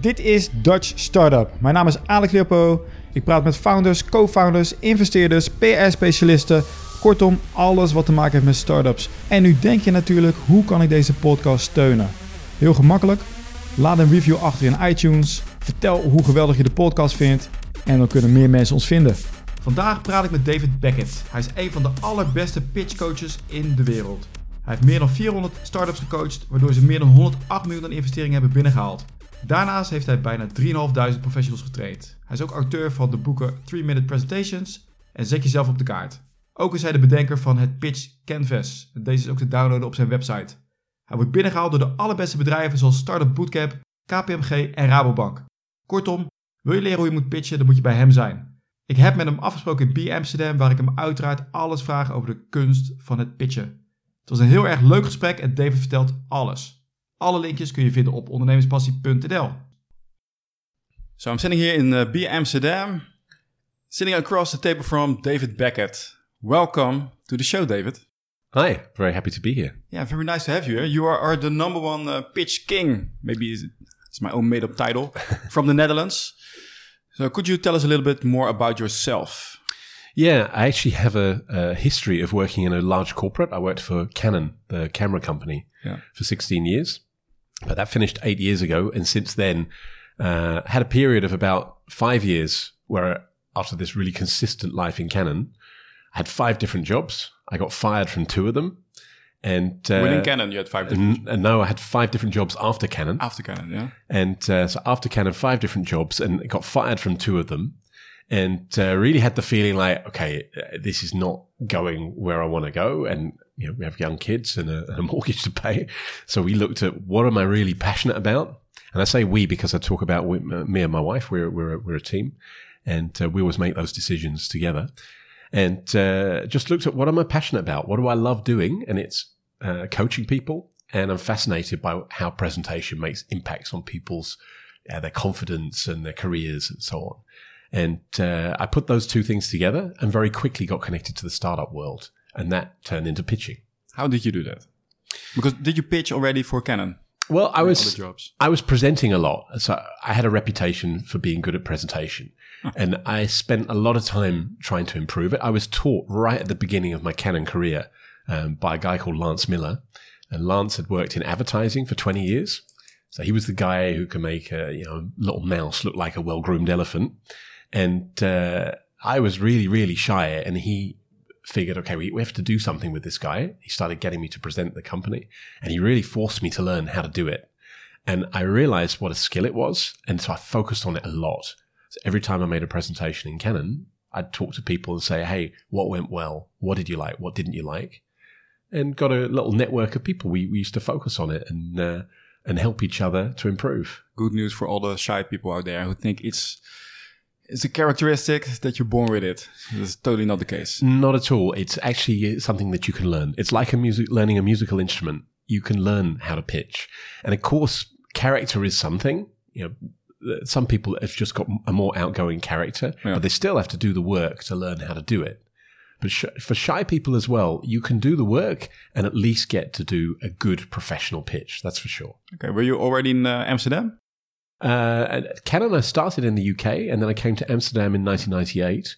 Dit is Dutch Startup. Mijn naam is Alex Leopo. Ik praat met founders, co-founders, investeerders, PR-specialisten. Kortom, alles wat te maken heeft met startups. En nu denk je natuurlijk, hoe kan ik deze podcast steunen? Heel gemakkelijk. Laat een review achter in iTunes. Vertel hoe geweldig je de podcast vindt. En dan kunnen meer mensen ons vinden. Vandaag praat ik met David Beckett. Hij is een van de allerbeste pitchcoaches in de wereld. Hij heeft meer dan 400 startups gecoacht, waardoor ze meer dan 108 miljoen aan investeringen hebben binnengehaald. Daarnaast heeft hij bijna 3.500 professionals getraind. Hij is ook auteur van de boeken 3-Minute Presentations en Zet jezelf op de kaart. Ook is hij de bedenker van het Pitch Canvas. Deze is ook te downloaden op zijn website. Hij wordt binnengehaald door de allerbeste bedrijven zoals Startup Bootcamp, KPMG en Rabobank. Kortom, wil je leren hoe je moet pitchen, dan moet je bij hem zijn. Ik heb met hem afgesproken in B Amsterdam, waar ik hem uiteraard alles vraag over de kunst van het pitchen. Het was een heel erg leuk gesprek en David vertelt alles. Alle linkjes kun je vinden op ondernemerspassie.nl. So I'm sitting here in uh, B Amsterdam, sitting across the table from David Beckett. Welcome to the show, David. Hi, very happy to be here. Yeah, very nice to have you here. You are, are the number one uh, pitch king. Maybe it's my own made-up title from the Netherlands. So could you tell us a little bit more about yourself? Yeah, I actually have a, a, history of working in a large corporate. I worked for Canon, the camera company, yeah. for 16 years. But that finished eight years ago. And since then, uh, had a period of about five years where after this really consistent life in Canon, I had five different jobs. I got fired from two of them. And uh, within Canon, you had five different. And, and no, I had five different jobs after Canon. After Canon, yeah. And uh, so after Canon, five different jobs, and got fired from two of them, and uh, really had the feeling like, okay, uh, this is not going where I want to go, and you know, we have young kids and a, and a, mortgage to pay. So we looked at what am I really passionate about? And I say we because I talk about we, uh, me and my wife. We're, we're, a, we're a team and uh, we always make those decisions together. And uh, just looked at what am I passionate about? What do I love doing? And it's uh, coaching people. And I'm fascinated by how presentation makes impacts on people's uh, their confidence and their careers and so on. And uh, I put those two things together and very quickly got connected to the startup world and that turned into pitching. How did you do that? Because did you pitch already for Canon? Well, I was I was presenting a lot, so I had a reputation for being good at presentation, and I spent a lot of time trying to improve it. I was taught right at the beginning of my Canon career um, by a guy called Lance Miller, and Lance had worked in advertising for twenty years, so he was the guy who can make a you know little mouse look like a well groomed elephant, and uh, I was really really shy, and he figured, okay, we, we have to do something with this guy. He started getting me to present the company and he really forced me to learn how to do it. And I realized what a skill it was. And so I focused on it a lot. So every time I made a presentation in Canon, I'd talk to people and say, Hey, what went well? What did you like? What didn't you like? And got a little network of people. We, we used to focus on it and, uh, and help each other to improve. Good news for all the shy people out there who think it's it's a characteristic that you're born with it. It's totally not the case. Not at all. It's actually something that you can learn. It's like a music, learning a musical instrument. You can learn how to pitch. And of course, character is something, you know, some people have just got a more outgoing character, yeah. but they still have to do the work to learn how to do it. But sh- for shy people as well, you can do the work and at least get to do a good professional pitch. That's for sure. Okay. Were you already in uh, Amsterdam? Uh, Canon started in the UK, and then I came to Amsterdam in 1998,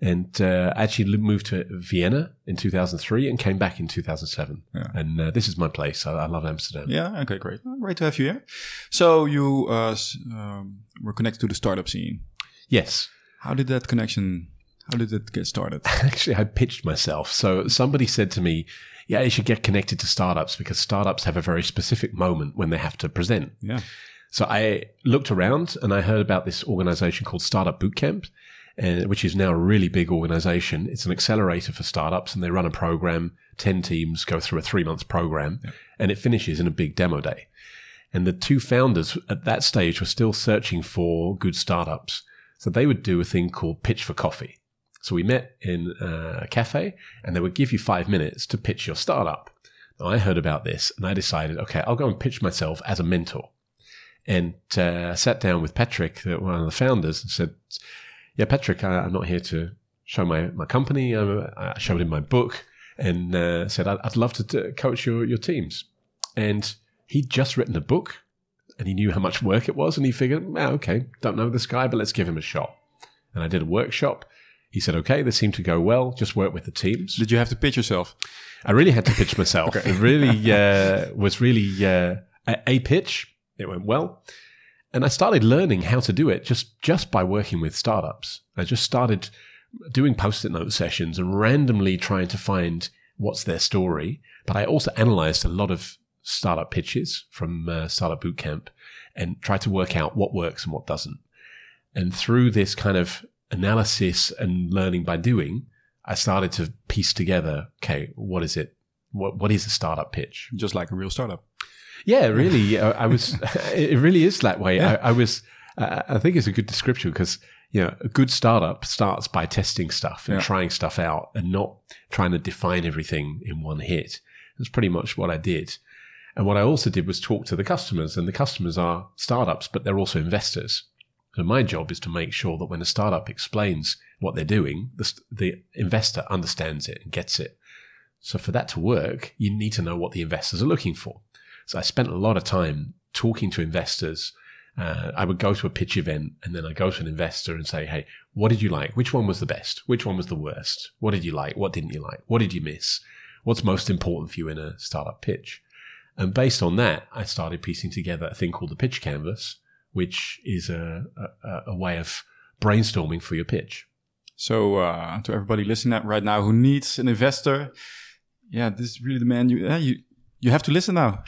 and uh, actually moved to Vienna in 2003, and came back in 2007. Yeah. And uh, this is my place. I, I, love Amsterdam. Yeah. Okay. Great. Great to have you here. So you uh, um, were connected to the startup scene. Yes. How did that connection? How did it get started? Actually, I pitched myself. So somebody said to me, "Yeah, you should get connected to startups because startups have a very specific moment when they have to present." Yeah. So I looked around and I heard about this organization called Startup Bootcamp, uh, which is now a really big organization. It's an accelerator for startups and they run a program. 10 teams go through a three month program yeah. and it finishes in a big demo day. And the two founders at that stage were still searching for good startups. So they would do a thing called pitch for coffee. So we met in a cafe and they would give you five minutes to pitch your startup. Now I heard about this and I decided, okay, I'll go and pitch myself as a mentor and uh, sat down with Patrick, one of the founders, and said, "Yeah, Patrick, I, am not here to show my my company. I showed him my book and uh, said I'd, I'd, love to t- coach your your teams." And he'd just written a book and he knew how much work it was, and he figured, ah, okay, don't know this guy, but let's give him a shot. And I did a workshop. He said, okay, this seemed to go well. Just work with the teams. Did you have to pitch yourself? I really had to pitch myself. It really uh, was really uh, a, a pitch. It went well. And I started learning how to do it just, just by working with startups. I just started doing post-it note sessions and randomly trying to find what's their story. But I also analyzed a lot of startup pitches from uh, Startup Bootcamp and tried to work out what works and what doesn't. And through this kind of analysis and learning by doing, I started to piece together, okay, what is it? What, what is a startup pitch? Just like a real startup. Yeah, really. I, I was, it really is that way. Yeah. I, I, was, uh, I think it's a good description because, you know, a good startup starts by testing stuff and yeah. trying stuff out and not trying to define everything in one hit. That's pretty much what I did. And what I also did was talk to the customers, and the customers are startups, but they're also investors. So my job is to make sure that when a startup explains what they're doing, the, the investor understands it and gets it. So for that to work, you need to know what the investors are looking for. So I spent a lot of time talking to investors. Uh, I would go to a pitch event and then I go to an investor and say, Hey, what did you like? Which one was the best? Which one was the worst? What did you like? What didn't you like? What did you miss? What's most important for you in a startup pitch? And based on that, I started piecing together a thing called the pitch canvas, which is a, a, a way of brainstorming for your pitch. So, uh, to everybody listening right now who needs an investor, yeah, this is really the man you uh, you you have to listen now.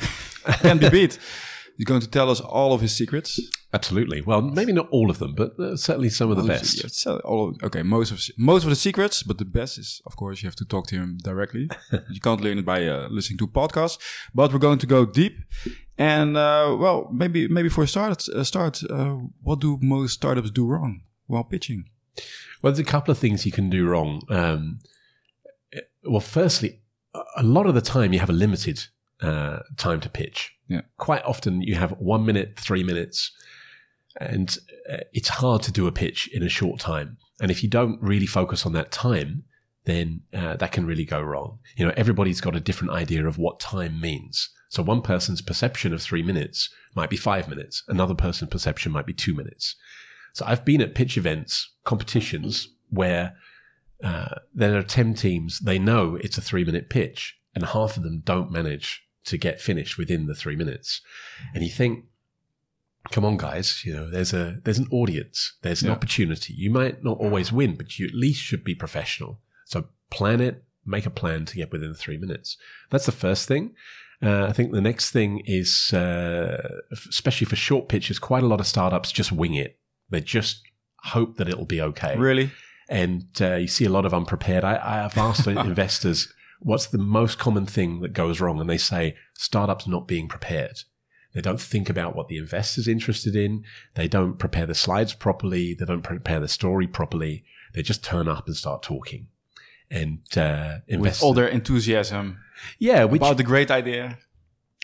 Can't be beat. He's going to tell us all of his secrets. Absolutely. Well, maybe not all of them, but uh, certainly some of the best. Yeah, so all, okay, most of most of the secrets, but the best is, of course, you have to talk to him directly. you can't learn it by uh, listening to podcasts. But we're going to go deep, and uh, well, maybe maybe for a start, uh, start, uh, what do most startups do wrong while pitching? Well, there's a couple of things you can do wrong. Um, well, firstly, a lot of the time you have a limited uh, time to pitch. Yeah. Quite often you have one minute, three minutes, and uh, it's hard to do a pitch in a short time. And if you don't really focus on that time, then uh, that can really go wrong. You know, everybody's got a different idea of what time means. So one person's perception of three minutes might be five minutes. Another person's perception might be two minutes. So I've been at pitch events, competitions where uh, there are 10 teams, they know it's a three minute pitch and half of them don't manage to get finished within the three minutes. And you think, come on, guys, you know, there's a, there's an audience, there's an yeah. opportunity. You might not always win, but you at least should be professional. So plan it, make a plan to get within the three minutes. That's the first thing. Uh, I think the next thing is, uh, especially for short pitches, quite a lot of startups just wing it. They just hope that it'll be okay. Really? And uh, you see a lot of unprepared. I, I have asked investors what's the most common thing that goes wrong? And they say startups not being prepared. They don't think about what the investor's interested in. They don't prepare the slides properly. They don't prepare the story properly. They just turn up and start talking. And uh, with all their enthusiasm, yeah, which, about the great idea,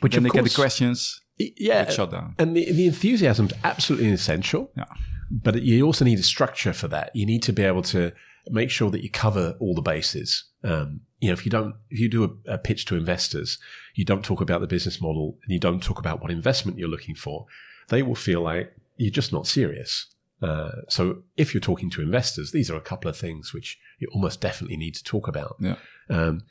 which then they course, get the questions, yeah, shut down. And the, the enthusiasm is absolutely essential. Yeah, but you also need a structure for that. You need to be able to make sure that you cover all the bases. Um, you know, if you don't, if you do a, a, pitch to investors, you don't talk about the business model and you don't talk about what investment you're looking for, they will feel like you're just not serious. Uh, so if you're talking to investors, these are a couple of things which you almost definitely need to talk about. Yeah. Um,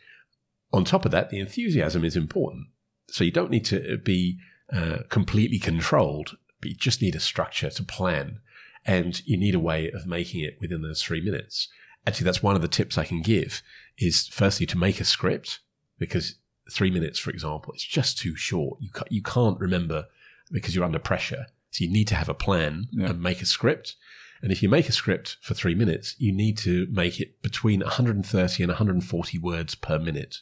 on top of that, the enthusiasm is important. So you don't need to be uh, completely controlled, but you just need a structure to plan and you need a way of making it within those three minutes actually that's one of the tips I can give is firstly to make a script because three minutes, for example, it's just too short. You you can't remember because you're under pressure. So you need to have a plan yeah. and make a script. And if you make a script for three minutes, you need to make it between 130 and 140 words per minute.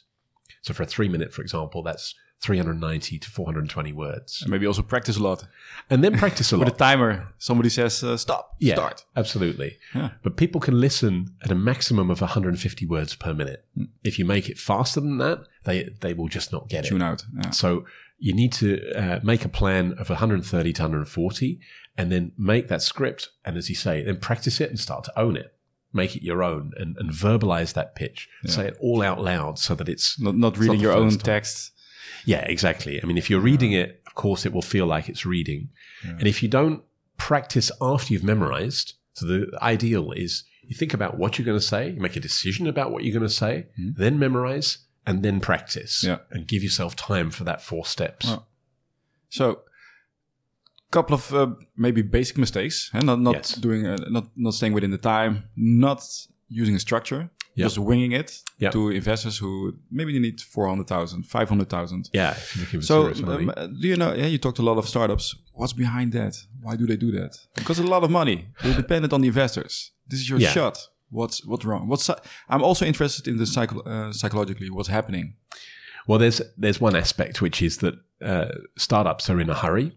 So for a three minute, for example, that's 390 to 420 words. And maybe also practice a lot. And then practice a lot. With a timer. Somebody says, uh, stop, yeah, start. Absolutely. Yeah. But people can listen at a maximum of 150 words per minute. Mm. If you make it faster than that, they, they will just not get Tune it. out. Yeah. So you need to uh, make a plan of 130 to 140 and then make that script. And as you say, then practice it and start to own it make it your own and, and verbalize that pitch. Yeah. Say it all out loud so that it's not, not reading not your own text. Yeah, exactly. I mean, if you're reading it, of course it will feel like it's reading. And if you don't practice after you've memorized, so the ideal is you think about what you're going to say, you make a decision about what you're going to say, then memorize, and then practice. Yeah. And give yourself time for that four steps. Oh. So, couple of uh, maybe basic mistakes, and not not Yes. doing uh, not not staying within the time, not using a structure, Yeah. Just winging it Yeah. to investors who maybe they need 400,000, 500,000. Yeah. If you're looking for So, um, do you know? Yeah, you talked to a lot of startups. What's behind that? Why do they do that? Because a lot of money. They're dependent on the investors. This is your Yeah. shot. What's what's wrong? What's I'm also interested in the psycho- uh, psychologically what's happening. Well, there's there's one aspect which is that uh, startups are in a hurry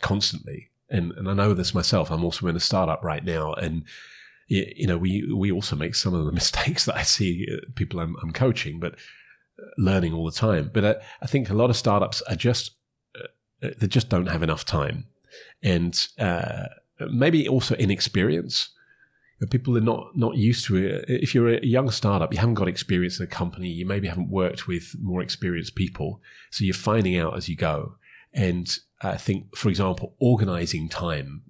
constantly, and and I know this myself. I'm also in a startup right now, and y- you know we we also make some of the mistakes that I see uh, people I'm, I'm coaching, but uh, learning all the time. But I, I think a lot of startups are just uh, they just don't have enough time, and uh, maybe also inexperience. People are not not used to it. If you're a young startup, you haven't got experience in a company. You maybe haven't worked with more experienced people, so you're finding out as you go. And I think, for example, organizing time,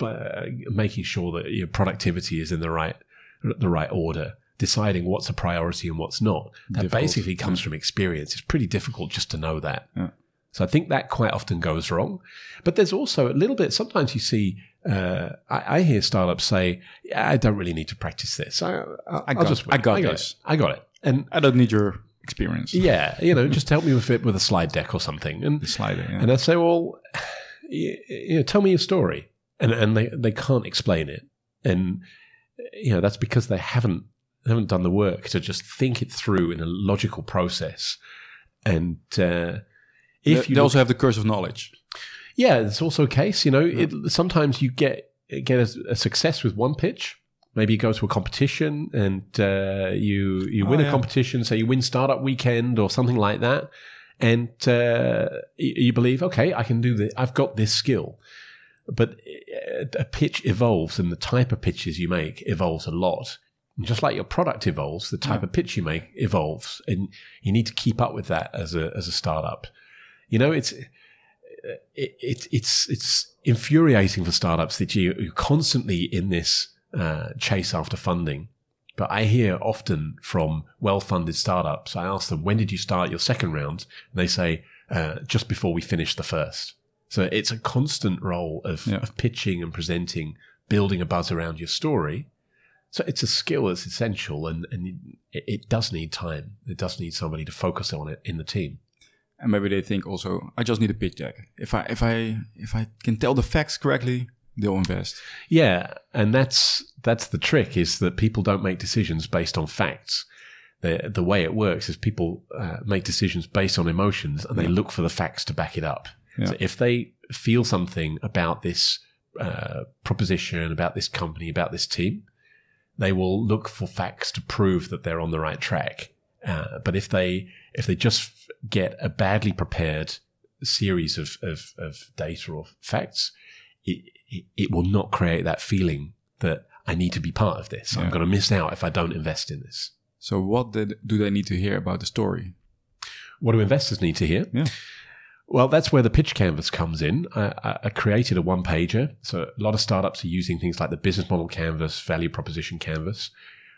uh, making sure that your productivity is in the right the right order, deciding what's a priority and what's not. That Difficult, basically comes from experience. It's pretty difficult just to know that. Yeah. So I think that quite often goes wrong. But there's also a little bit. Sometimes you see. Uh, I, I hear startups say, "I don't really need to practice this. I, I, I got- just, I got it. this." I got it." And I don't need your experience. yeah, you know, just help me with it with a slide deck or something. And The slider. Yeah. and I say, well, you, you know, tell me your story, and and they they can't explain it, and you know that's because they haven't they haven't done the work to just think it through in a logical process, and uh, if they, you they also have the curse of knowledge. yeah, it's also a case. You know, it, sometimes you get get a, a success with one pitch. Maybe you go to a competition and uh, you you Oh, win a competition, so you win startup weekend or something like that, and uh, you, believe, okay, I can do this. I've got this skill. But uh, a pitch evolves, and the type of pitches you make evolves a lot. And just like your product evolves, the type of pitch you make evolves, and you need to keep up with that as a as a startup. You know, it's it, it, it's it's infuriating for startups that you, you're constantly in this uh, chase after funding. But I hear often from well-funded startups. I ask them, "When did you start your second round?" And they say, uh, "Just before we finished the first. So it's a constant role of, Yeah. of pitching and presenting, building a buzz around your story. So it's a skill that's essential, and and it, it does need time. It does need somebody to focus on it in the team. And maybe they think also, I just need a pitch deck. If I if I if I can tell the facts correctly, they'll invest. Yeah, and that's that's the trick is that people don't make decisions based on facts. The the way it works is people uh, make decisions based on emotions, and they look for the facts to back it up. Yeah. So if they feel something about this uh, proposition, about this company, about this team, they will look for facts to prove that they're on the right track. Uh, but if they if they just get a badly prepared series of of, of data or facts, it, it it will not create that feeling that I need to be part of this. I'm going to miss out if I don't invest in this. So what did, do they need to hear about the story? What do investors need to hear? Yeah. Well, that's where the pitch canvas comes in. I, I- I created a one pager. So a lot of startups are using things like the business model canvas, value proposition canvas.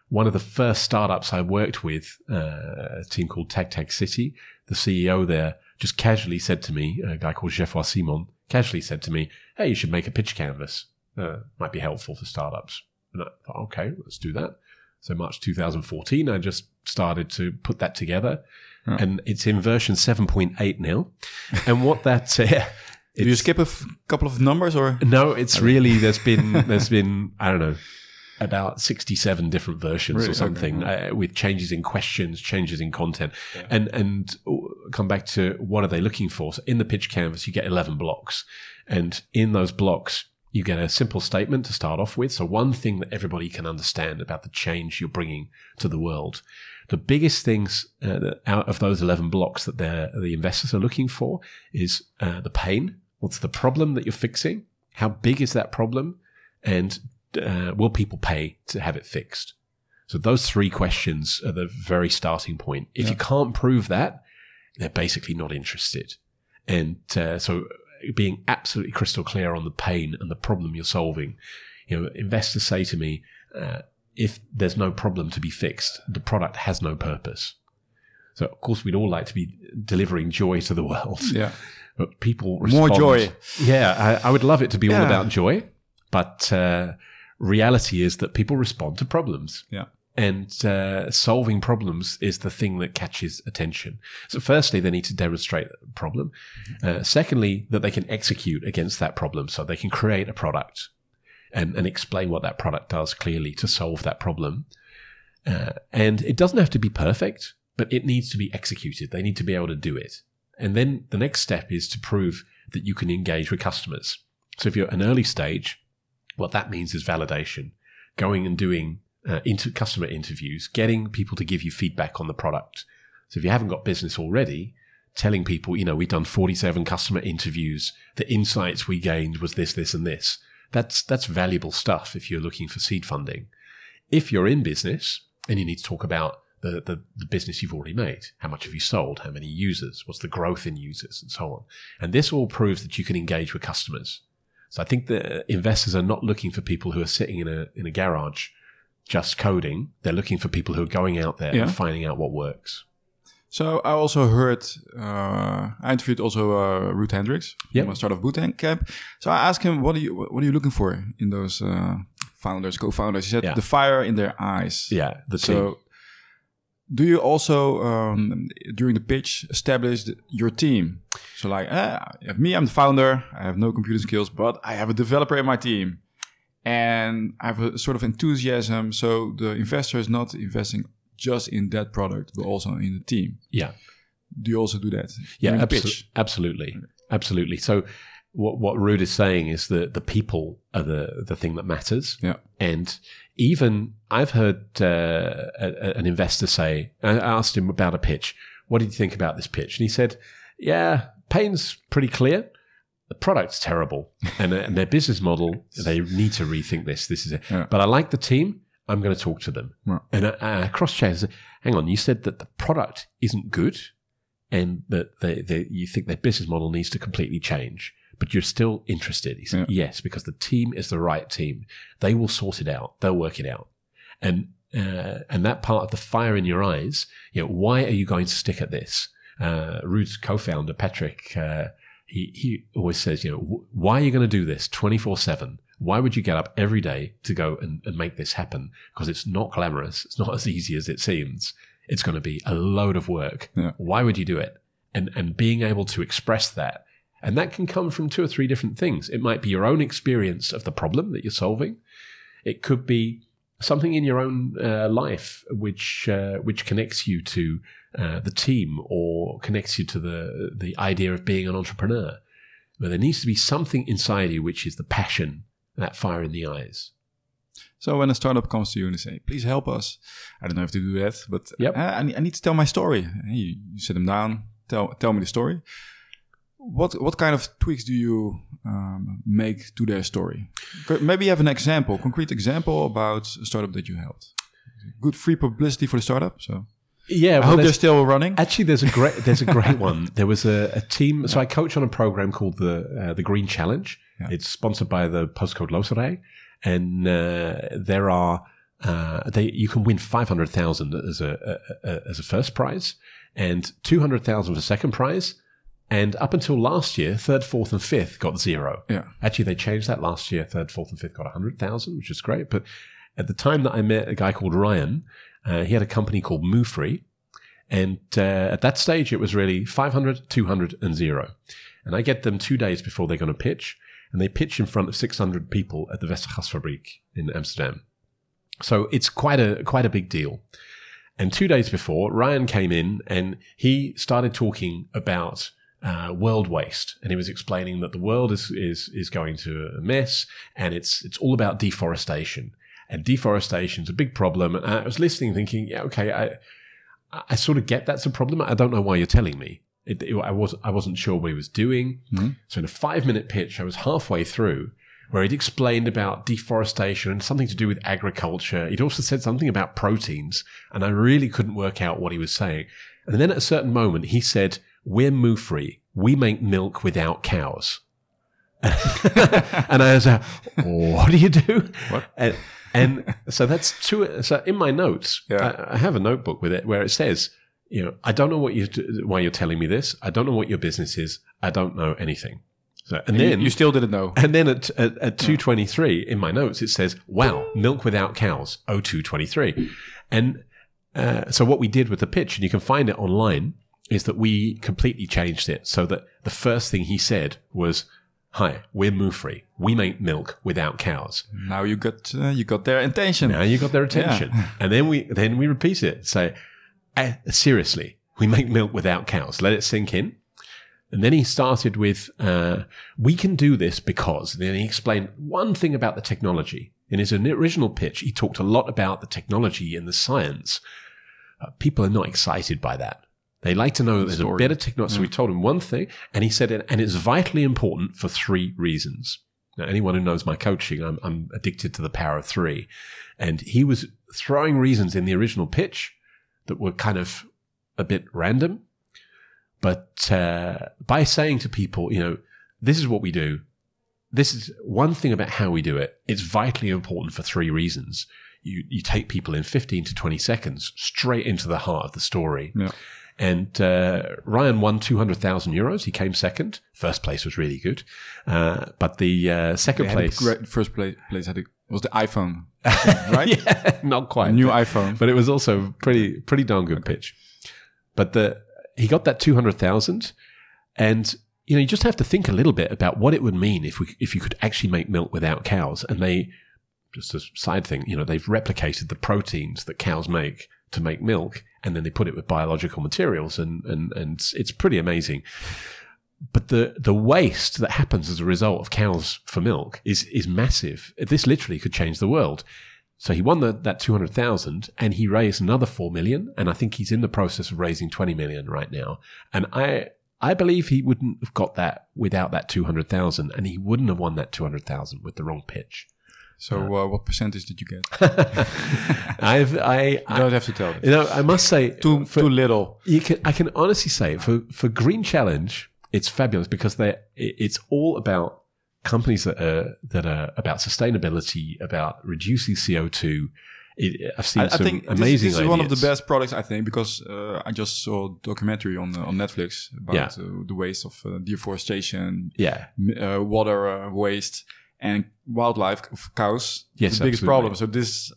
One of the first startups I worked with, uh, a team called Tech Tech City, the CEO there just casually said to me, a guy called Geoffroy Simon, casually said to me, Hey, you should make a pitch canvas. Uh, might be helpful for startups. And I thought, okay, let's do that. So March 2014, I just started to put that together. And it's in version 7.8 now. And what that, uh, Do you skip a f- couple of numbers or? no, it's really there's been there's been I don't know about sixty seven different versions Really? or Okay. something uh, with changes in questions, changes in content, and and uh, come back to what are they looking for? So in the pitch canvas, you get eleven blocks, and in those blocks. You get a simple statement to start off with. So, one thing that everybody can understand about the change you're bringing to the world. The biggest things uh, out of those 11 blocks that the investors are looking for is uh, the pain. What's the problem that you're fixing? How big is that problem? And uh, will people pay to have it fixed? So those three questions are the very starting point. If you can't prove that, they're basically not interested. And uh, so being absolutely crystal clear on the pain and the problem you're solving. You know, investors say to me, uh, if there's no problem to be fixed, the product has no purpose. So of course we'd all like to be delivering joy to the world. Yeah. But people More joy. Yeah, I, I would love it to be all about joy, but uh, reality is that people respond to problems Yeah. And uh, solving problems is the thing that catches attention. So, firstly, they need to demonstrate a problem. Uh, secondly, that they can execute against that problem, so they can create a product and, and explain what that product does clearly to solve that problem. Uh, and it doesn't have to be perfect, but it needs to be executed. They need to be able to do it. And then the next step is to prove that you can engage with customers. So, if you're an early stage, what that means is validation, going and doing uh, into customer interviews, getting people to give you feedback on the product. So if you haven't got business already, telling people, you know, we've done 47 customer interviews. The insights we gained was this, this, and this. That's, that's valuable stuff if you're looking for seed funding. If you're in business and you need to talk about the, the, the business you've already made, how much have you sold? How many users? What's the growth in users and so on? And this all proves that you can engage with customers. So I think that investors are not looking for people who are sitting in a, in a garage just coding. They're looking for people who are going out there Yeah. and finding out what works. So I also heard, uh, I interviewed also uh, Ruud Hendriks Yep. from a startup bootcamp. So I asked him, what are you, what are you looking for in those uh, founders, co-founders? He said, Yeah. the fire in their eyes. Yeah, the So team. do you also, um, during the pitch, establish your team? So like, eh, me, I'm the founder. I have no computer skills, but I have a developer in my team. And I have a sort of enthusiasm. So the investor is not investing just in that product, but also in the team. Yeah, Do you also do that? yeah, abso- pitch? absolutely, absolutely. So what what Ruud is saying is that the people are the the thing that matters. Yeah. And even I've heard uh, a, a- an investor say, I asked him about a pitch. What did you think about this pitch? And he said, "Yeah, pain's pretty clear. The product's terrible, and, uh, and their business model. They need to rethink this. This is it. Yeah. But I like the team. I'm going to talk to them. Yeah. And I, I cross said, Hang on, you said that the product isn't good, and that they, they, you think their business model needs to completely change, but you're still interested. He said, Yes, because the team is the right team. They will sort it out. They'll work it out. And uh, and that part of the fire in your eyes, you know, why are you going to stick at this? Uh, Ruud's co-founder Patrick, uh, he he always says, you know, why are you going to do this twenty four seven? Why would you get up every day to go and, and make this happen? Because it's not glamorous. It's not as easy as it seems. It's going to be a load of work. Yeah. Why would you do it? And and being able to express that, and that can come from two or three different things. It might be your own experience of the problem that you're solving. It could be something in your own uh, life which uh, which connects you to uh, the team or connects you to the the idea of being an entrepreneur. But there needs to be something inside you which is the passion, that fire in the eyes. So when a startup comes to you and they say, "Please help us," I don't know if to do that, but Yep. uh, I, need, I need to tell my story. You, you sit them down, tell tell me the story. What what kind of tweaks do you um, make to their story? Maybe you have an example, concrete example about a startup that you helped. Good free publicity for the startup. So Yeah, I hope they're still running. Actually, there's a great there's a great one. There was a, a team. So I coach on a program called the uh, the Green Challenge. Yeah. It's sponsored by the postcode Loterij, and uh, there are uh, they you can win five hundred thousand as a, a, a as a first prize, and two hundred thousand for second prize. And up until last year, third, fourth, and fifth got zero. Yeah. Actually, they changed that last year. Third, fourth, and fifth got 100,000, which is great. But at the time that I met a guy called Ryan, uh, he had a company called Muufri. And uh, at that stage, it was really 500, 200, and zero. And I get them two days before they're going to pitch. And they pitch in front of 600 people at the Westergasfabriek in Amsterdam. So it's quite a, quite a big deal. And two days before, Ryan came in and he started talking about uh, world waste, and he was explaining that the world is is is going to a mess, and it's it's all about deforestation, and deforestation is a big problem. And I was listening, thinking, yeah, okay, I I sort of get that's a problem. I don't know why you're telling me. It, it- I was I wasn't sure what he was doing. Mm-hmm. So in a five minute pitch, I was halfway through where he'd explained about deforestation and something to do with agriculture. He'd also said something about proteins, and I really couldn't work out what he was saying. And then at a certain moment, he said, "We're Muufri. we make milk without cows. and I was like, what do you do? What? And, and so that's two. So in my notes, Yeah. I, I have a notebook with it where it says, you know, I don't know what you why you're telling me this. I don't know what your business is. I don't know anything. So, and You- then you still didn't know. and then at, at, at 223 in my notes, it says, wow, milk without cows, 0223. And uh, so what we did with the pitch, and you can find it online, is that we completely changed it so that the first thing he said was, hi, we're Muufri. We make milk without cows. Now you got uh, you got their intention. Now you got their attention. And then we, then we repeat it. Say, eh, seriously, we make milk without cows. Let it sink in. And then he started with, uh, we can do this because, and then he explained one thing about the technology. In his original pitch, he talked a lot about the technology and the science. Uh, people are not excited by that. They like to know that there's a better technology. So we told him one thing, and he said, it, and it's vitally important for three reasons. Now, anyone who knows my coaching, I'm, I'm addicted to the power of three. And he was throwing reasons in the original pitch that were kind of a bit random. But uh, by saying to people, you know, this is what we do, this is one thing about how we do it. It's vitally important for three reasons. You, you take people in 15 to 20 seconds straight into the heart of the story. Yeah. And uh, Ryan won 200,000 euros. He came second. First place was really good. Uh, but the uh, second They had a place. great- first place, place had a, was the iPhone, right? yeah, not quite. New but, iPhone. but it was also pretty pretty darn good pitch. But the he got that two hundred thousand, and you know you just have to think a little bit about what it would mean if we if you could actually make milk without cows. And they just a side thing, you know, they've replicated the proteins that cows make to make milk, and then they put it with biological materials, and and and it's pretty amazing. But the the waste that happens as a result of cows for milk is is massive. This literally could change the world. So he won the, that 200,000 and he raised another 4 million. And I think he's in the process of raising 20 million right now. And I, I believe he wouldn't have got that without that 200,000 and he wouldn't have won that 200,000 with the wrong pitch. So uh, what percentage did you get? I've, I, I don't have to tell. you know, I must say, Too for- too little. you can, I can honestly say for, for Green Challenge, it's fabulous because they it's all about companies that are that are about sustainability, about reducing CO two. It, I've seen I, I some think amazing. this is one of the best products. I think because uh, I just saw a documentary on uh, on Netflix about Yeah. uh, the waste of uh, deforestation, Yeah, uh, water uh, waste, and wildlife of cows. Yes, the biggest absolutely. problem. So this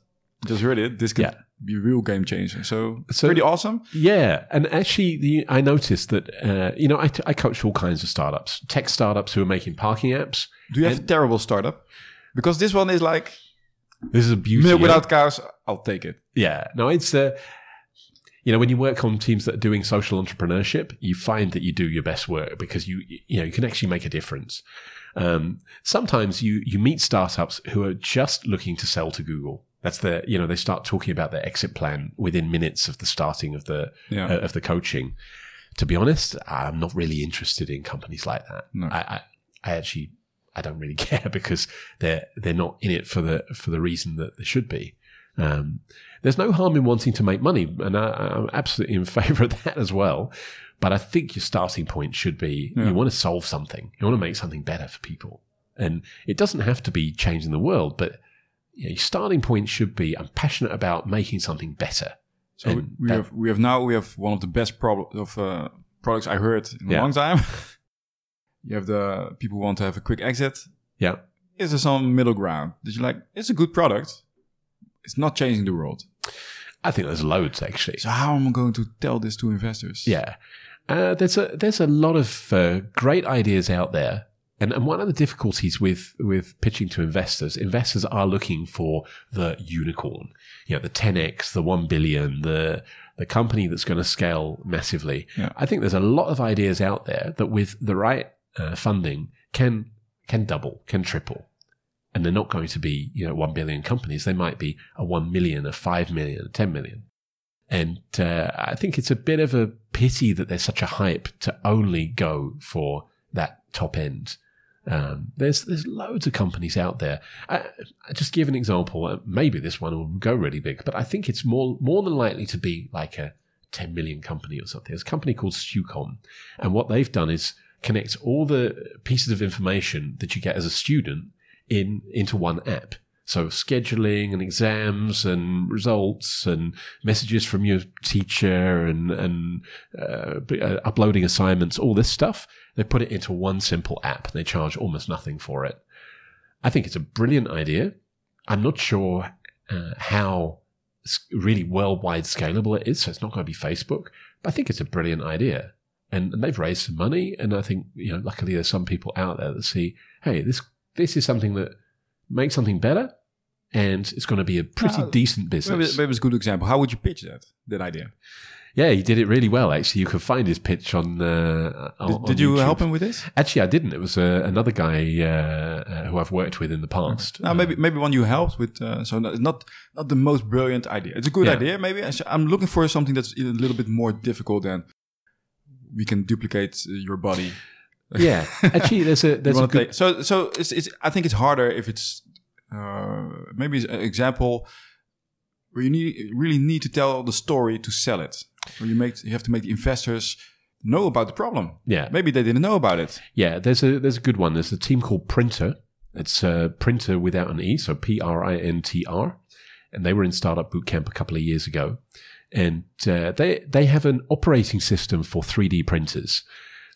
just heard it. This could Yeah. be real game changer. So, So- pretty awesome. yeah, and actually, the, I noticed that uh, you know I, I coach all kinds of startups, tech startups who are making parking apps. Do you have a terrible startup? Because this one is like This is a beauty. milk yeah. without cows. I'll take it. Yeah, no, it's uh, you know when you work on teams that are doing social entrepreneurship, you find that you do your best work because you you know you can actually make a difference. Um, sometimes you you meet startups who are just looking to sell to Google. That's their you know they start talking about their exit plan within minutes of the starting of the Yeah. uh, of the coaching. To be honest, I'm not really interested in companies like that. No. I, I I actually I don't really care because they're they're not in it for the for the reason that they should be. Um, there's no harm in wanting to make money, and I, I'm absolutely in favour of that as well. But I think your starting point should be Yeah. you want to solve something, you want to make something better for people, and it doesn't have to be changing the world, but you know, your starting point should be I'm passionate about making something better. So And we that- have we have now we have one of the best of uh, products I heard in a long time. you have the people who want to have a quick exit. yeah, Is there some middle ground that you like? It's a good product. It's not changing the world. I think there's loads actually. So how am I going to tell this to investors? Yeah, uh, there's a there's a lot of uh, great ideas out there, and and one of the difficulties with with pitching to investors, investors are looking for the unicorn, you know, the 10x, the one billion, the the company that's going to scale massively. Yeah. I think there's a lot of ideas out there that with the right uh, funding can can double, can triple. And they're not going to be, you know, one billion companies. They might be a one million, a five million, a ten million. And uh, I think it's a bit of a pity that there's such a hype to only go for that top end. Um, there's there's loads of companies out there. I, I just give an example. Uh, Maybe this one will go really big, but I think it's more more than likely to be like a 10 million company or something. There's a company called Stucom, and what they've done is connect all the pieces of information that you get as a student in into one app. So scheduling and exams and results and messages from your teacher and and uh, uh, uploading assignments, all this stuff. They put it into one simple app. They charge almost nothing for it. I think it's a brilliant idea. I'm not sure uh, how really worldwide scalable it is, so it's not going to be Facebook. But I think it's a brilliant idea, and, and they've raised some money. And I think you know, luckily, there's some people out there that see, hey, this this is something that makes something better, and it's going to be a pretty Now, decent business. maybe it's a good example. How would you pitch that that idea? Yeah, he did it really well. Actually, you can find his pitch on. Uh, on- Did, on you YouTube. help him with this? Actually, I didn't. It was uh, another guy uh, uh, who I've worked with in the past. No, maybe maybe one you helped with. Uh, so not not not the most brilliant idea. It's a good Yeah. idea. Maybe I'm looking for something that's a little bit more difficult than we can duplicate uh, your body. Yeah, actually, there's a there's a good, take- so so it's, it's I think it's harder if it's uh, maybe an example where you need really need to tell the story to sell it. Where you make you have to make the investors know about the problem. yeah Maybe they didn't know about it. yeah. There's a there's a good one. There's a team called Printr. It's uh, Printer without an e, so P R I N T R, and they were in Startup Bootcamp a couple of years ago, and uh, they they have an operating system for 3D printers.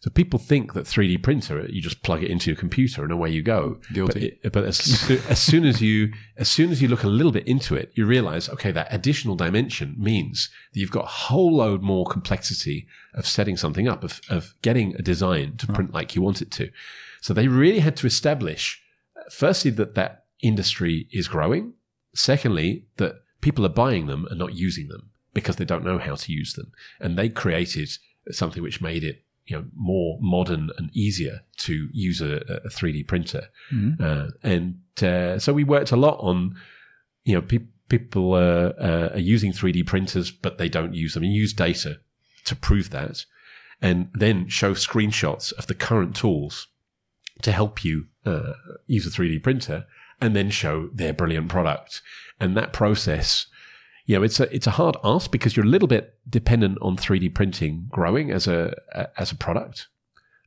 So people think that 3D printer, you just plug it into your computer and away you go. Guilty. But, it, but as, as soon as you as soon as you look a little bit into it, you realize, okay, that additional dimension means that you've got a whole load more complexity of setting something up, of, of getting a design to hmm. print like you want it to. So they really had to establish, firstly, that that industry is growing. Secondly, that people are buying them and not using them because they don't know how to use them. And they created something which made it you know more modern and easier to use a, a 3D printer. Uh, and uh, so we worked a lot on you know pe- people uh, uh, are using 3D printers but they don't use them and use data to prove that, and then show screenshots of the current tools to help you uh, use a 3D printer, and then show their brilliant product. And that process, you know, it's a it's a hard ask because you're a little bit dependent on 3D printing growing as a as a product.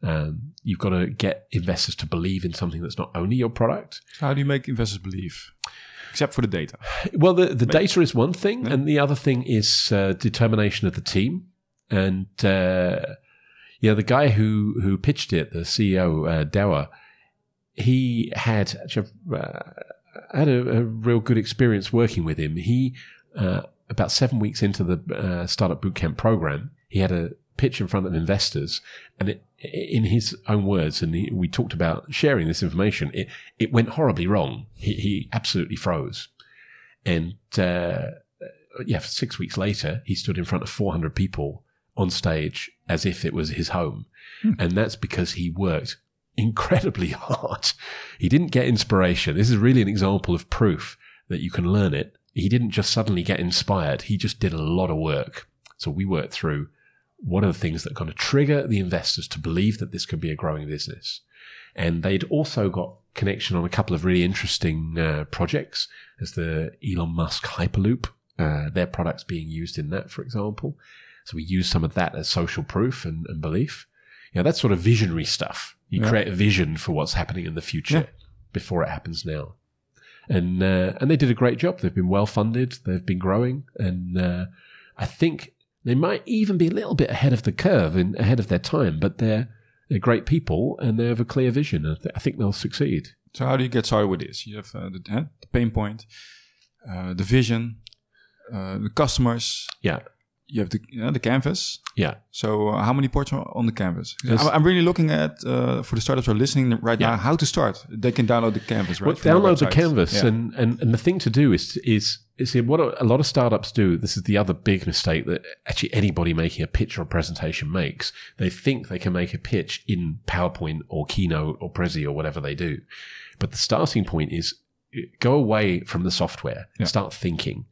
Um, you've got to get investors to believe in something that's not only your product. How do you make investors believe? Except for the data. Well, the, the data is one thing, and the other thing is uh, determination of the team. And uh, yeah, the guy who who pitched it, the CEO uh, Dower, he had actually, uh, had a, a real good experience working with him. He uh, about seven weeks into the uh, startup bootcamp program, he had a pitch in front of investors, and it, in his own words, and he, we talked about sharing this information. It it went horribly wrong. He, he absolutely froze, and uh, yeah, six weeks later, he stood in front of 400 people on stage as if it was his home, and that's because he worked incredibly hard. He didn't get inspiration. This is really an example of proof that you can learn it. He didn't just suddenly get inspired. He just did a lot of work. So we worked through what are the things that are going to trigger the investors to believe that this could be a growing business. And they'd also got connection on a couple of really interesting uh, projects. There's the Elon Musk Hyperloop, uh, their products being used in that, for example. So we use some of that as social proof and, and belief. You know, that's sort of visionary stuff. You Yeah. create a vision for what's happening in the future Yeah. before it happens now. And uh, and they did a great job. They've been well funded. They've been growing, and uh, I think they might even be a little bit ahead of the curve and ahead of their time. But they're they're great people, and they have a clear vision. And I, th- I think they'll succeed. So how do you get started with this? You have uh, the, the pain point, uh, the vision, uh, the customers. Yeah, You have the uh, the canvas. yeah. So uh, how many ports are on the canvas? I'm, I'm really looking at uh, for the startups who are listening right Yeah. now how to start. They can download the canvas, right? Well, download the canvas, Yeah. and, and and the thing to do is is is see, what a lot of startups do. This is the other big mistake that actually anybody making a pitch or a presentation makes. They think they can make a pitch in PowerPoint or Keynote or Prezi or whatever they do, but the starting point is uh, go away from the software and start thinking.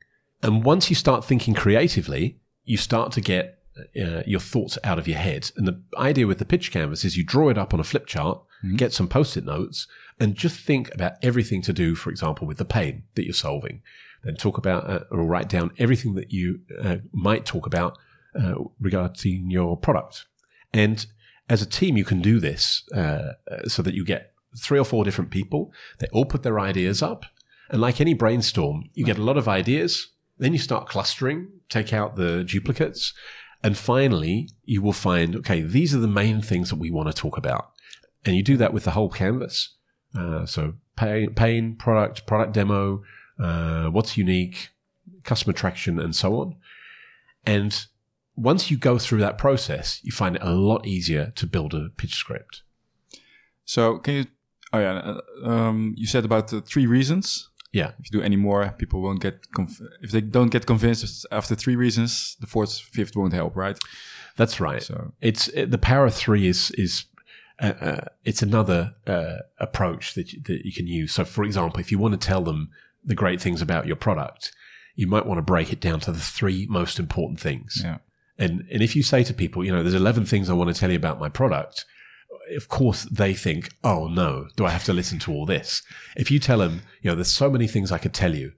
And once you start thinking creatively, you start to get uh, your thoughts out of your head. And the idea with the pitch canvas is you draw it up on a flip chart, get some post-it notes, and just think about everything to do, for example, with the pain that you're solving. Then talk about uh, or write down everything that you uh, might talk about uh, regarding your product. And as a team, you can do this uh, uh, so that you get three or four different people. They all put their ideas up. And like any brainstorm, you get a lot of ideas. Then you start clustering, take out the duplicates. And finally, you will find, okay, these are the main things that we want to talk about. And you do that with the whole canvas. Uh, so pain, pain, product, product demo, uh, what's unique, customer traction, and so on. And once you go through that process, you find it a lot easier to build a pitch script. So can you? Oh yeah, uh, um, you said about the three reasons. Yeah. If you do any more, people won't get. Conv- if they don't get convinced after three reasons, the fourth, fifth won't help, right? That's right. So It's it, the power of three is is uh, uh, it's another uh, approach that you, that you can use. So, for example, if you want to tell them the great things about your product, you might want to break it down to the three most important things. yeah, And and if you say to people, you know, there's 11 things I want to tell you about my product, of course they think, oh no, do I have to listen to all this? If you tell them, you know, there's so many things I could tell you,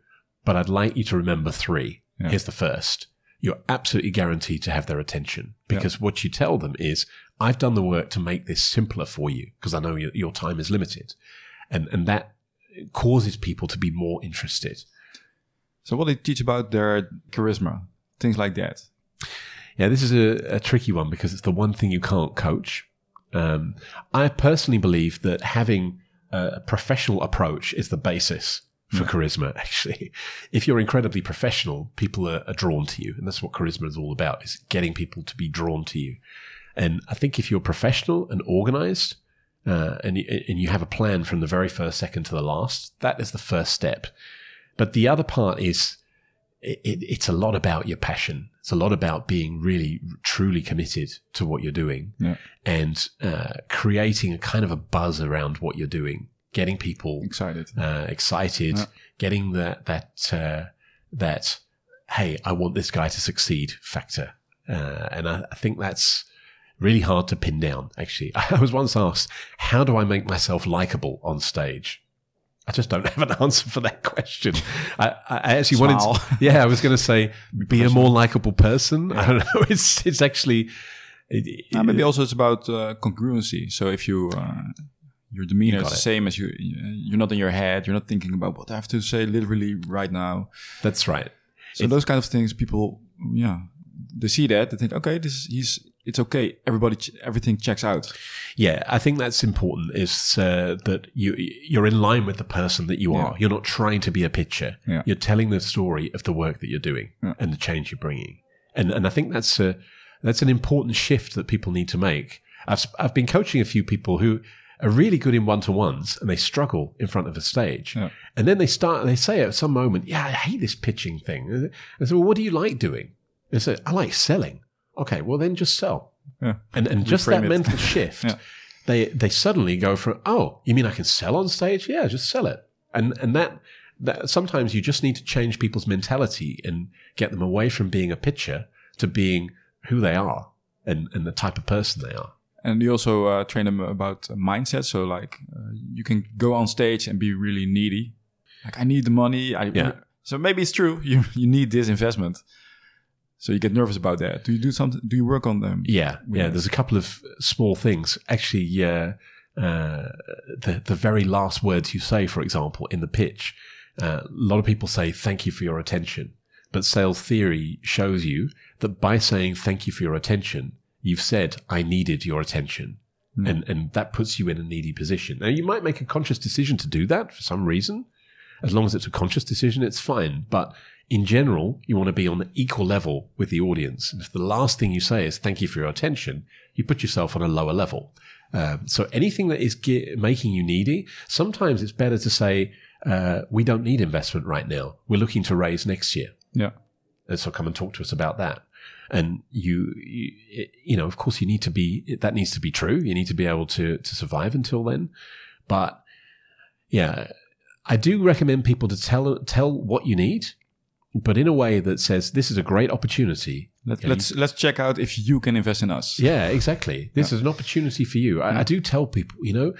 but I'd like you to remember three. Yeah. Here's the first. You're absolutely guaranteed to have their attention because what you tell them is, I've done the work to make this simpler for you because I know your, your time is limited. And, and that causes people to be more interested. So what do they teach about their charisma, things like that. Yeah, this is a, a tricky one because it's the one thing you can't coach. Um, I personally believe that having a professional approach is the basis for charisma. Actually, if you're incredibly professional, people are, are drawn to you, and that's what charisma is all about: is getting people to be drawn to you. And I think if you're professional and organized, uh, and you, and you have a plan from the very first second to the last, that is the first step. But the other part is it, it, it's a lot about your passion. It's a lot about being really truly committed to what you're doing Yeah. and uh, creating a kind of a buzz around what you're doing, getting people Excited. uh, excited, Yeah. getting that that uh, that hey, I want this guy to succeed factor, uh, and I, I think that's really hard to pin down. Actually, I was once asked, "How do I make myself likable on stage?" I just don't have an answer for that question. I, I actually wanted, to, yeah, I was going to say, be a more likable person. I don't know. It's it's actually. It, Uh, maybe also it's about uh, congruency. So if you uh, your demeanor is the it. same as you, you're not in your head. You're not thinking about what I have to say literally right now. that's right. So those kind of things, people, yeah, they see that they think, okay, this is he's it's okay. Everybody, ch- everything checks out. Yeah, I think that's important. Is uh, that you you're in line with the person that you are. You're not trying to be a picture. Yeah. You're telling the story of the work that you're doing Yeah. and the change you're bringing. And and I think that's a that's an important shift that people need to make. I've I've been coaching a few people who are really good in one to ones and they struggle in front of a stage. Yeah. And then they start they say at some moment, "Yeah, I hate this pitching thing." And I say, "Well, what do you like doing?" They say, "I like selling." Okay, well then just sell. Yeah. And and just that it. mental shift, Yeah. they they suddenly go from, oh, you mean I can sell on stage? Yeah, just sell it. And and that that sometimes you just need to change people's mentality and get them away from being a pitcher to being who they are and and the type of person they are. And you also uh, train them about mindset. So like uh, you can go on stage and be really needy. Like I need the money. I, Yeah. So maybe it's true. You you need this investment. So you get nervous about that. Do you do something? Do you work on them? Yeah, yeah. There's a couple of small things. Actually, uh, uh, the the very last words you say, for example, in the pitch, uh, a lot of people say "thank you for your attention," but sales theory shows you that by saying "thank you for your attention," you've said "I needed your attention," and and that puts you in a needy position. Now, you might make a conscious decision to do that for some reason. As long as it's a conscious decision, it's fine. But in general, you want to be on the equal level with the audience. And if the last thing you say is thank you for your attention, you put yourself on a lower level. Um, so anything that is ge- making you needy, sometimes it's better to say, uh, we don't need investment right now. We're looking to raise next year. Yeah. And so come and talk to us about that. And you, you, you know, of course, you need to be, that needs to be true. You need to be able to, to survive until then. But yeah, I do recommend people to tell, tell what you need, but in a way that says, this is a great opportunity. Let, know, let's let's check out if you can invest in us. yeah, exactly. This is an opportunity for you. I, I do tell people, you know,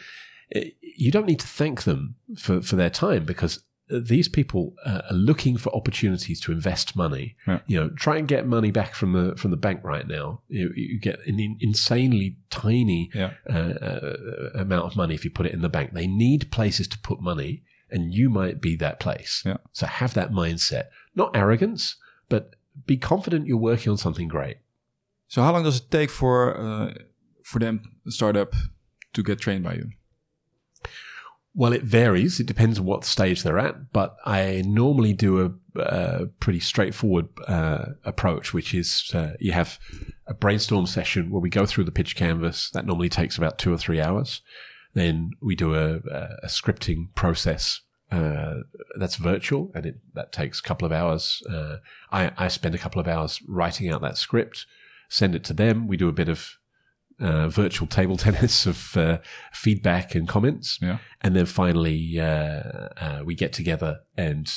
eh, you don't need to thank them for, for their time because these people uh, are looking for opportunities to invest money. Yeah. You know, try and get money back from the from the bank right now. You, you get an in- insanely tiny Yeah. uh, uh, amount of money if you put it in the bank. They need places to put money, and you might be that place. Yeah. So have that mindset, not arrogance, but be confident you're working on something great. So how long does it take for uh, for them startup to get trained by you? Well, it varies. It depends on what stage they're at, but I normally do a, a pretty straightforward uh, approach, which is uh, you have a brainstorm session where we go through the pitch canvas. That normally takes about two or three hours. Then we do a, a, scripting process uh, that's virtual, and it, that takes a couple of hours. Uh, I, I spend a couple of hours writing out that script, send it to them. We do a bit of uh, virtual table tennis of uh, feedback and comments. Yeah. And then finally, uh, uh, we get together and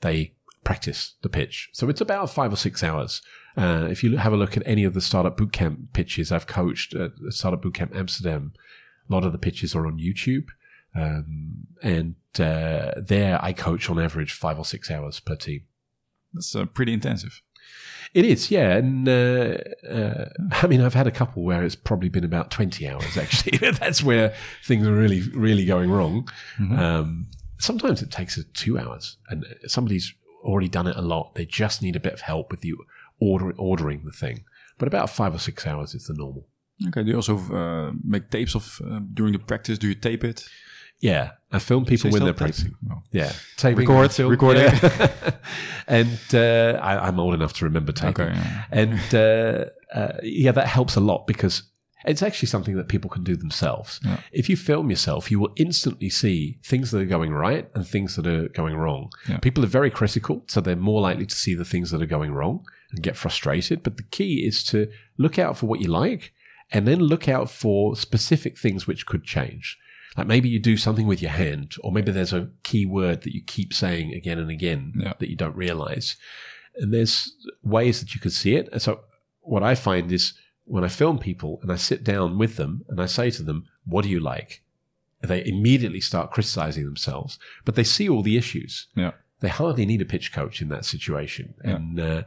they practice the pitch. So it's about five or six hours. Uh, if you have a look at any of the startup bootcamp pitches I've coached at Startup Bootcamp Amsterdam, a lot of the pitches are on YouTube. Um, and uh, there I coach on average five or six hours per team. That's uh, pretty intensive. It is, yeah. And uh, uh, I mean, I've had a couple where it's probably been about 20 hours, actually. That's where things are really, really going wrong. Um, sometimes it takes two hours, and somebody's already done it a lot. They just need a bit of help with you order, ordering the thing. But about five or six hours is the normal. Okay. Do you also uh, make tapes of uh, during the practice? Do you tape it? Yeah, I film people Say when they're tape? practicing. Oh. Yeah, taping, Record, film, recording. yeah. and uh, I, I'm old enough to remember taping. Okay, yeah. And uh, uh, yeah, that helps a lot because it's actually something that people can do themselves. Yeah. If you film yourself, you will instantly see things that are going right and things that are going wrong. Yeah. People are very critical, so they're more likely to see the things that are going wrong and get frustrated. But the key is to look out for what you like and then look out for specific things which could change. Like maybe you do something with your hand, or maybe there's a key word that you keep saying again and again Yeah. that you don't realize. And there's ways that you could see it. And so what I find is when I film people and I sit down with them and I say to them, what do you like? They immediately start criticizing themselves, but they see all the issues. Yeah. They hardly need a pitch coach in that situation. Yeah. And, uh,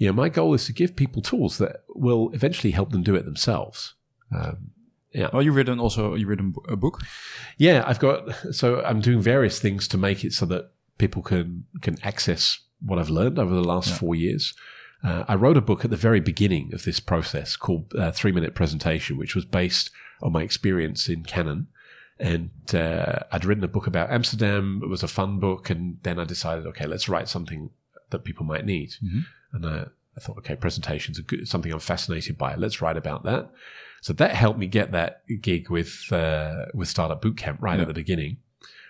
you know, my goal is to give people tools that will eventually help them do it themselves. Um, yeah. Oh, you written also you written a book. Yeah, I've got so I'm doing various things to make it so that people can can access what I've learned over the last Yeah. four years. Uh, I wrote a book at the very beginning of this process called uh, Three Minute Presentation, which was based on my experience in Canon. And uh, I'd written a book about Amsterdam. It was a fun book, and then I decided, okay, let's write something that people might need. Mhm. And uh, I thought, okay, presentations are good, something I'm fascinated by. Let's write about that. So that helped me get that gig with uh, with Startup Bootcamp right Yeah. at the beginning.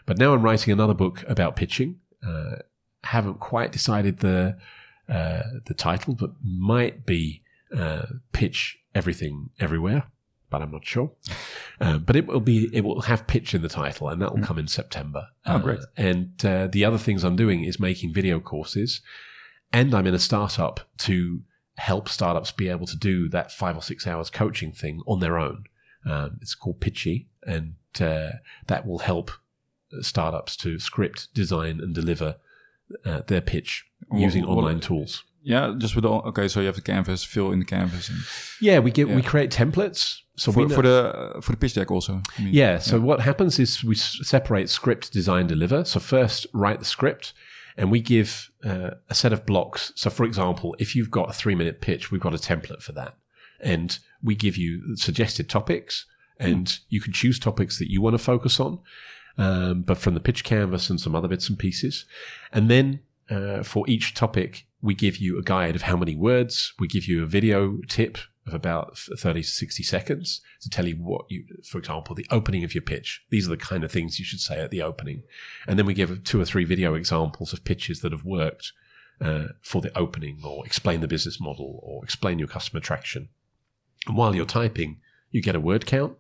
But now I'm writing another book about pitching. Uh, haven't quite decided the uh, the title, but might be uh, pitch everything everywhere. But I'm not sure. Uh, but it will be it will have pitch in the title, and that will come in September. Oh, great. and uh, the other things I'm doing is making video courses, and I'm in a startup to help startups be able to do that five or six hours coaching thing on their own. Um, it's called Pitchy, and uh, that will help startups to script, design, and deliver uh, their pitch using what- online tools. Yeah, just with all. Okay, so you have the canvas, fill in the canvas, and Yeah, we get we create templates. So for, for the uh, for the pitch deck also. I mean, Yeah. So what happens is we s- separate script, design, deliver. So first, write the script, and we give uh, a set of blocks. So, for example, if you've got a three-minute pitch, we've got a template for that, and we give you suggested topics, and you can choose topics that you want to focus on, um, but from the pitch canvas and some other bits and pieces, and then. Uh, for each topic, we give you a guide of how many words. We give you a video tip of about 30 to 60 seconds to tell you what you, for example, the opening of your pitch. These are the kind of things you should say at the opening. And then we give two or three video examples of pitches that have worked uh, for the opening or explain the business model or explain your customer traction. And while you're typing, you get a word count.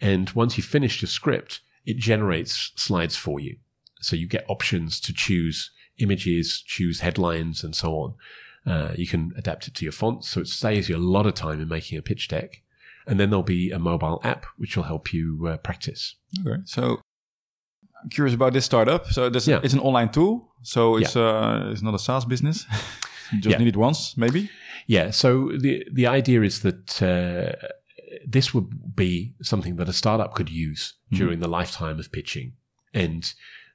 And once you've finished your script, it generates slides for you. So you get options to choose images, choose headlines, and so on. Uh, you can adapt it to your fonts, so it saves you a lot of time in making a pitch deck. And then there'll be a mobile app which will help you uh, practice. Okay. So, I'm curious about this startup. So this, Yeah. it's an online tool. So it's uh, it's not a SaaS business. you just Yeah. need it once, maybe. Yeah. So the the idea is that uh, this would be something that a startup could use Mm-hmm. during the lifetime of pitching, and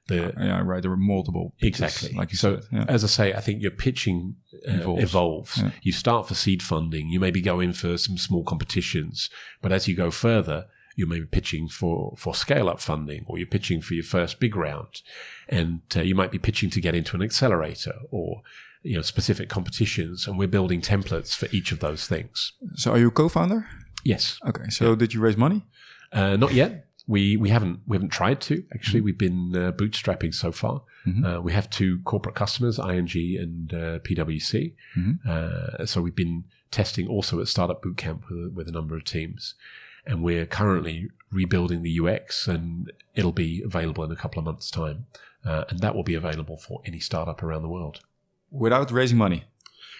the Yeah, right. There are multiple. pitches, Exactly. like you so, said. Yeah. as I say, I think your pitching uh, Evolves. evolves. Yeah. You start for seed funding. You maybe go in for some small competitions, but as you go further, you may be pitching for for scale up funding, or you're pitching for your first big round, and uh, you might be pitching to get into an accelerator or you know specific competitions. And we're building templates for each of those things. So are you a co-founder? Yes, Okay. So did you raise money? uh, not yet. We we haven't we haven't tried to actually. We've been uh, bootstrapping so far. Uh, we have two corporate customers, ING and uh, PwC. Uh, so we've been testing also at Startup Bootcamp with, with a number of teams, and we're currently rebuilding the UX, and it'll be available in a couple of months' time, uh, and that will be available for any startup around the world. Without raising money.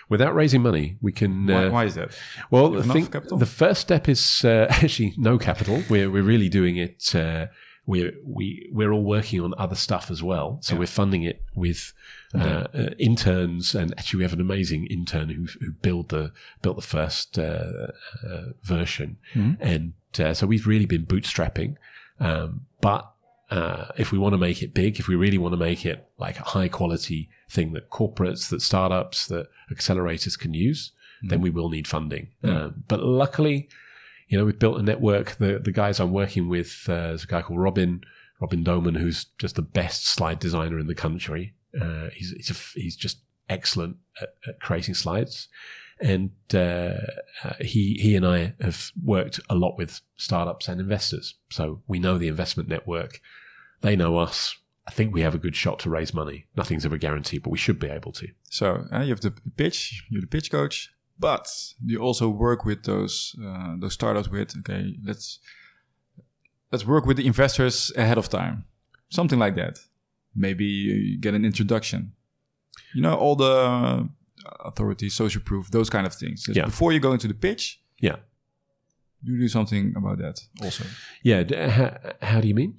Without raising money, we can. Why, uh, why is that? well, have I think the first step is uh, actually no capital. We're we're really doing it. Uh, we're we we're all working on other stuff as well. So we're funding it with uh, uh, interns, and actually we have an amazing intern who who built the built the first uh, uh, version, and uh, so we've really been bootstrapping. Um, but uh, if we want to make it big, if we really want to make it like a high quality thing that corporates, that startups, that accelerators can use, then we will need funding. Um, but luckily, you know, we've built a network. The the guys I'm working with, uh, there's a guy called Robin, Robin Doman, who's just the best slide designer in the country. Uh, he's he's, a, he's just excellent at, at creating slides, and uh, uh, he he and I have worked a lot with startups and investors, so we know the investment network. They know us. I think we have a good shot to raise money. Nothing's ever guaranteed, but we should be able to. So uh, you have the pitch. You're the pitch coach, but you also work with those uh, those startups. With okay, let's let's work with the investors ahead of time, something like that. Maybe you get an introduction. You know all the authority, social proof, those kind of things. Yeah. Before you go into the pitch, Yeah. you do something about that also. Yeah. d- How, how do you mean?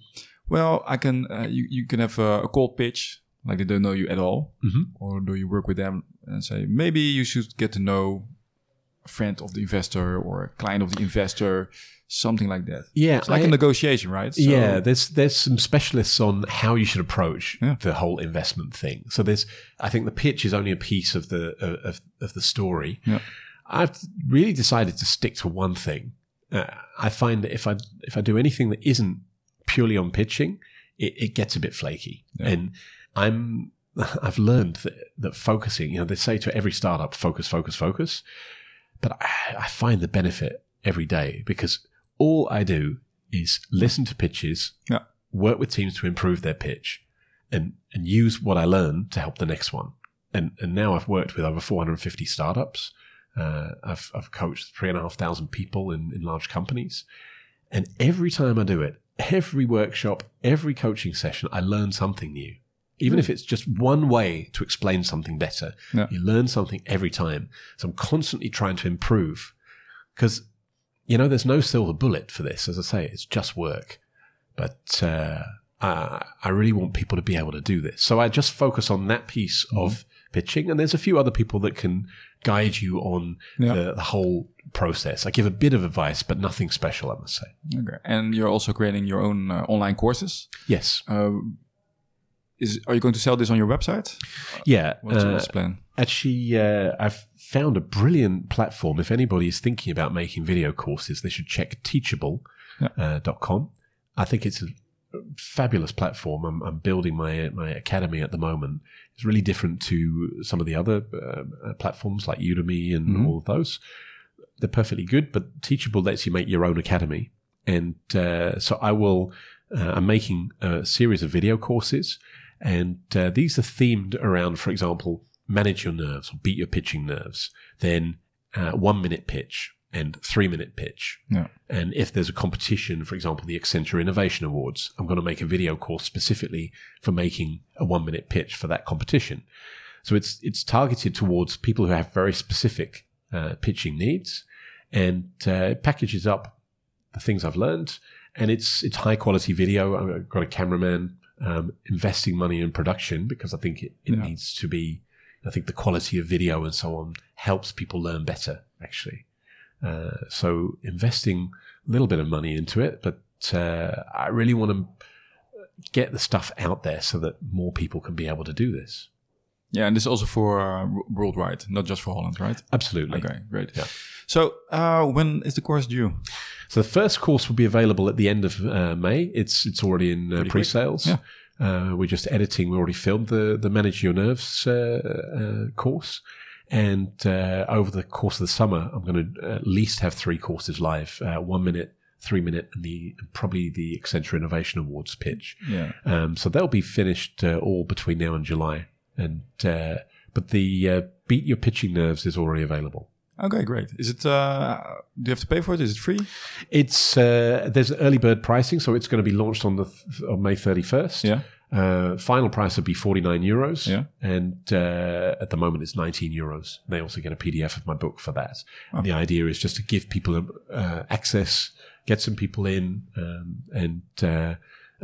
Well, I can. Uh, you you can have a, a cold pitch, like they don't know you at all, Mhm. or do you work with them and say maybe you should get to know friend of the investor or a client of the investor, something like that. Yeah, It's like I- a negotiation, right? So- yeah, there's there's some specialists on how you should approach Yeah. the whole investment thing. So there's, I think the pitch is only a piece of the of, of the story. Yeah. I've really decided to stick to one thing. Uh, I find that if I if I do anything that isn't purely on pitching, it, it gets a bit flaky. Yeah. And I'm I've learned that, that focusing, you know, they say to every startup, focus, focus, focus. But I, I find the benefit every day because all I do is listen to pitches, Yeah. work with teams to improve their pitch, and and use what I learn to help the next one. And and now I've worked with over 450 startups. Uh, I've I've coached three and a half thousand people in, in large companies, and every time I do it, every workshop, every coaching session, I learn something new. Even if it's just one way to explain something better, Yeah. you learn something every time. So I'm constantly trying to improve because, you know, there's no silver bullet for this. As I say, it's just work. But uh, I, I really want people to be able to do this. So I just focus on that piece of pitching. And there's a few other people that can guide you on Yeah. the, the whole process. I give a bit of advice, but nothing special, I must say. Okay. And you're also creating your own uh, online courses. Yes. Uh, is are you going to sell this on your website? Yeah. What's, uh, what's the plan? Actually, uh, I've found a brilliant platform. If anybody is thinking about making video courses, they should check teachable.com. Yeah. Uh, dot com. I think it's a fabulous platform. I'm, I'm building my my academy at the moment. It's really different to some of the other uh, platforms like Udemy and Mhm. all of those. They're perfectly good, but Teachable lets you make your own academy. And uh, so I will. Uh, I'm making a series of video courses, and uh, these are themed around, for example, manage your nerves or beat your pitching nerves. Then uh, one minute pitch and three minute pitch. Yeah. And if there's a competition, for example, the Accenture Innovation Awards, I'm going to make a video course specifically for making a one minute pitch for that competition. So it's it's targeted towards people who have very specific uh, pitching needs, and uh, it packages up the things I've learned, and it's it's high quality video. I've got a cameraman um, investing money in production because I think it, it Yeah. needs to be. I think the quality of video and so on helps people learn better. Actually, uh, so investing a little bit of money into it, but uh, I really want to get the stuff out there so that more people can be able to do this. Yeah, and this is also for uh, worldwide, not just for Holland, right? Absolutely. Okay, great. Yeah. So uh, when is the course due? So the first course will be available at the end of uh, May. It's it's already in uh, pre-sales. Yeah. Uh, we're just editing. We already filmed the the Manage Your Nerves uh, uh, course, and uh, over the course of the summer, I'm going to at least have three courses live: uh, one minute, three minute, and the probably the Accenture Innovation Awards pitch. Yeah. Um, so they'll be finished uh, all between now and July. And uh, but the uh, Beat Your Pitching Nerves is already available. Okay, great. Is it? Uh, do you have to pay for it? Is it free? It's uh, there's early bird pricing, so it's going to be launched on the th- on May 31st. Yeah. Uh, final price would be 49 euros. Yeah. And uh, at the moment, it's 19 euros. They also get a PDF of my book for that. The idea is just to give people uh, access, get some people in, um, and uh,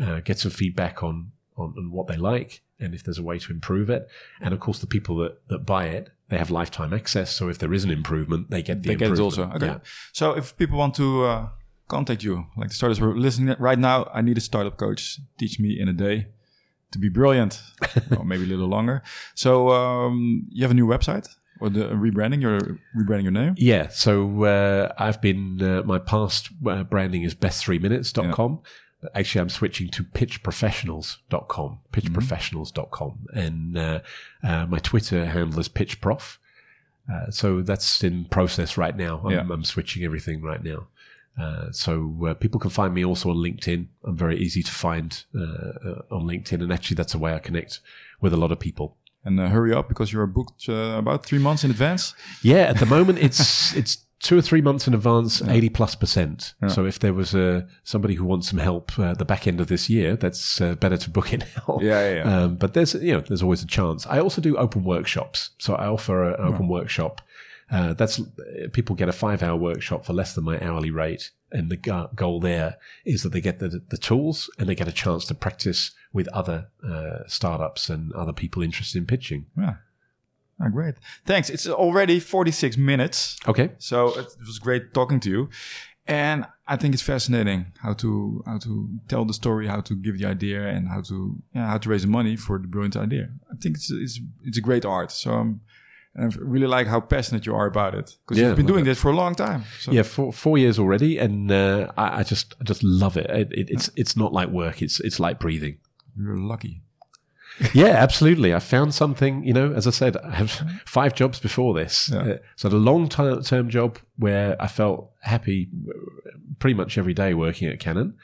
uh, get some feedback on, on on what they like, and if there's a way to improve it. And of course, the people that that buy it, they have lifetime access. So if there is an improvement, they get the They get it also. Okay. Yeah. So if people want to uh, contact you, like the startups who are listening right now, I need a startup coach. Teach me in a day to be brilliant, or maybe a little longer. So um, you have a new website or the rebranding. You're rebranding your name. Yeah, so uh, I've been, uh, my past uh, branding is best3minutes.com. But Actually, I'm switching to pitchprofessionals.com, pitchprofessionals.com. And uh, uh, my Twitter handle is pitchprof. Uh, so that's in process right now. I'm, Yeah. I'm switching everything right now. Uh, so uh, people can find me also on LinkedIn. I'm very easy to find uh, uh, on LinkedIn. And actually, that's a way I connect with a lot of people. And uh, hurry up because you're booked uh, about three months in advance. Yeah, at the moment it's it's two or three months in advance, eighty plus percent. So if there was uh, somebody who wants some help uh, at the back end of this year, that's uh, better to book it now. Yeah, yeah, yeah. Um, but there's you know there's always a chance. I also do open workshops, so I offer a- an open workshop. Uh, that's people get a five hour workshop for less than my hourly rate, and the goal there is that they get the the tools and they get a chance to practice with other uh, startups and other people interested in pitching. Yeah. Ah, great. Thanks. It's already 46 minutes. Okay. So it was great talking to you. And I think it's fascinating how to how to tell the story, how to give the idea, and how to yeah, how to raise the money for the brilliant idea. I think it's it's it's a great art. So and I really like how passionate you are about it because Yeah, you've been doing this for a long time. So Yeah, four, four years already, and uh, I, I just I just love it. It, it. It's it's not like work. It's it's like breathing. you're lucky. Yeah, absolutely. I found something. You know, as I said, I have five jobs before this. Yeah. Uh, so I had a long ti- term job where I felt happy uh, pretty much every day working at Canon.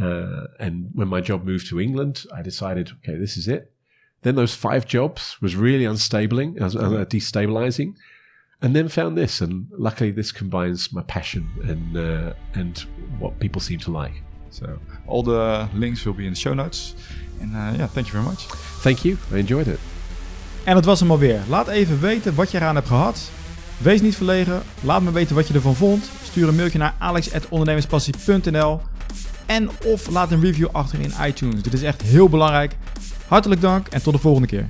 Uh, and when my job moved to England, I decided, okay, this is it. Then those five jobs was really unstabling, uh, destabilizing, and then found this. And luckily, this combines my passion and uh, and what people seem to like. So all the links will be in the show notes. And uh, yeah, thank you very much. Thank you. I enjoyed it. En dat was hem alweer. Laat even weten wat je eraan hebt gehad. Wees niet verlegen. Laat me weten wat je ervan vond. Stuur een mailtje naar alex.ondernemerspassie.nl En of laat een review achter in iTunes. Dit is echt heel belangrijk. Hartelijk dank en tot de volgende keer.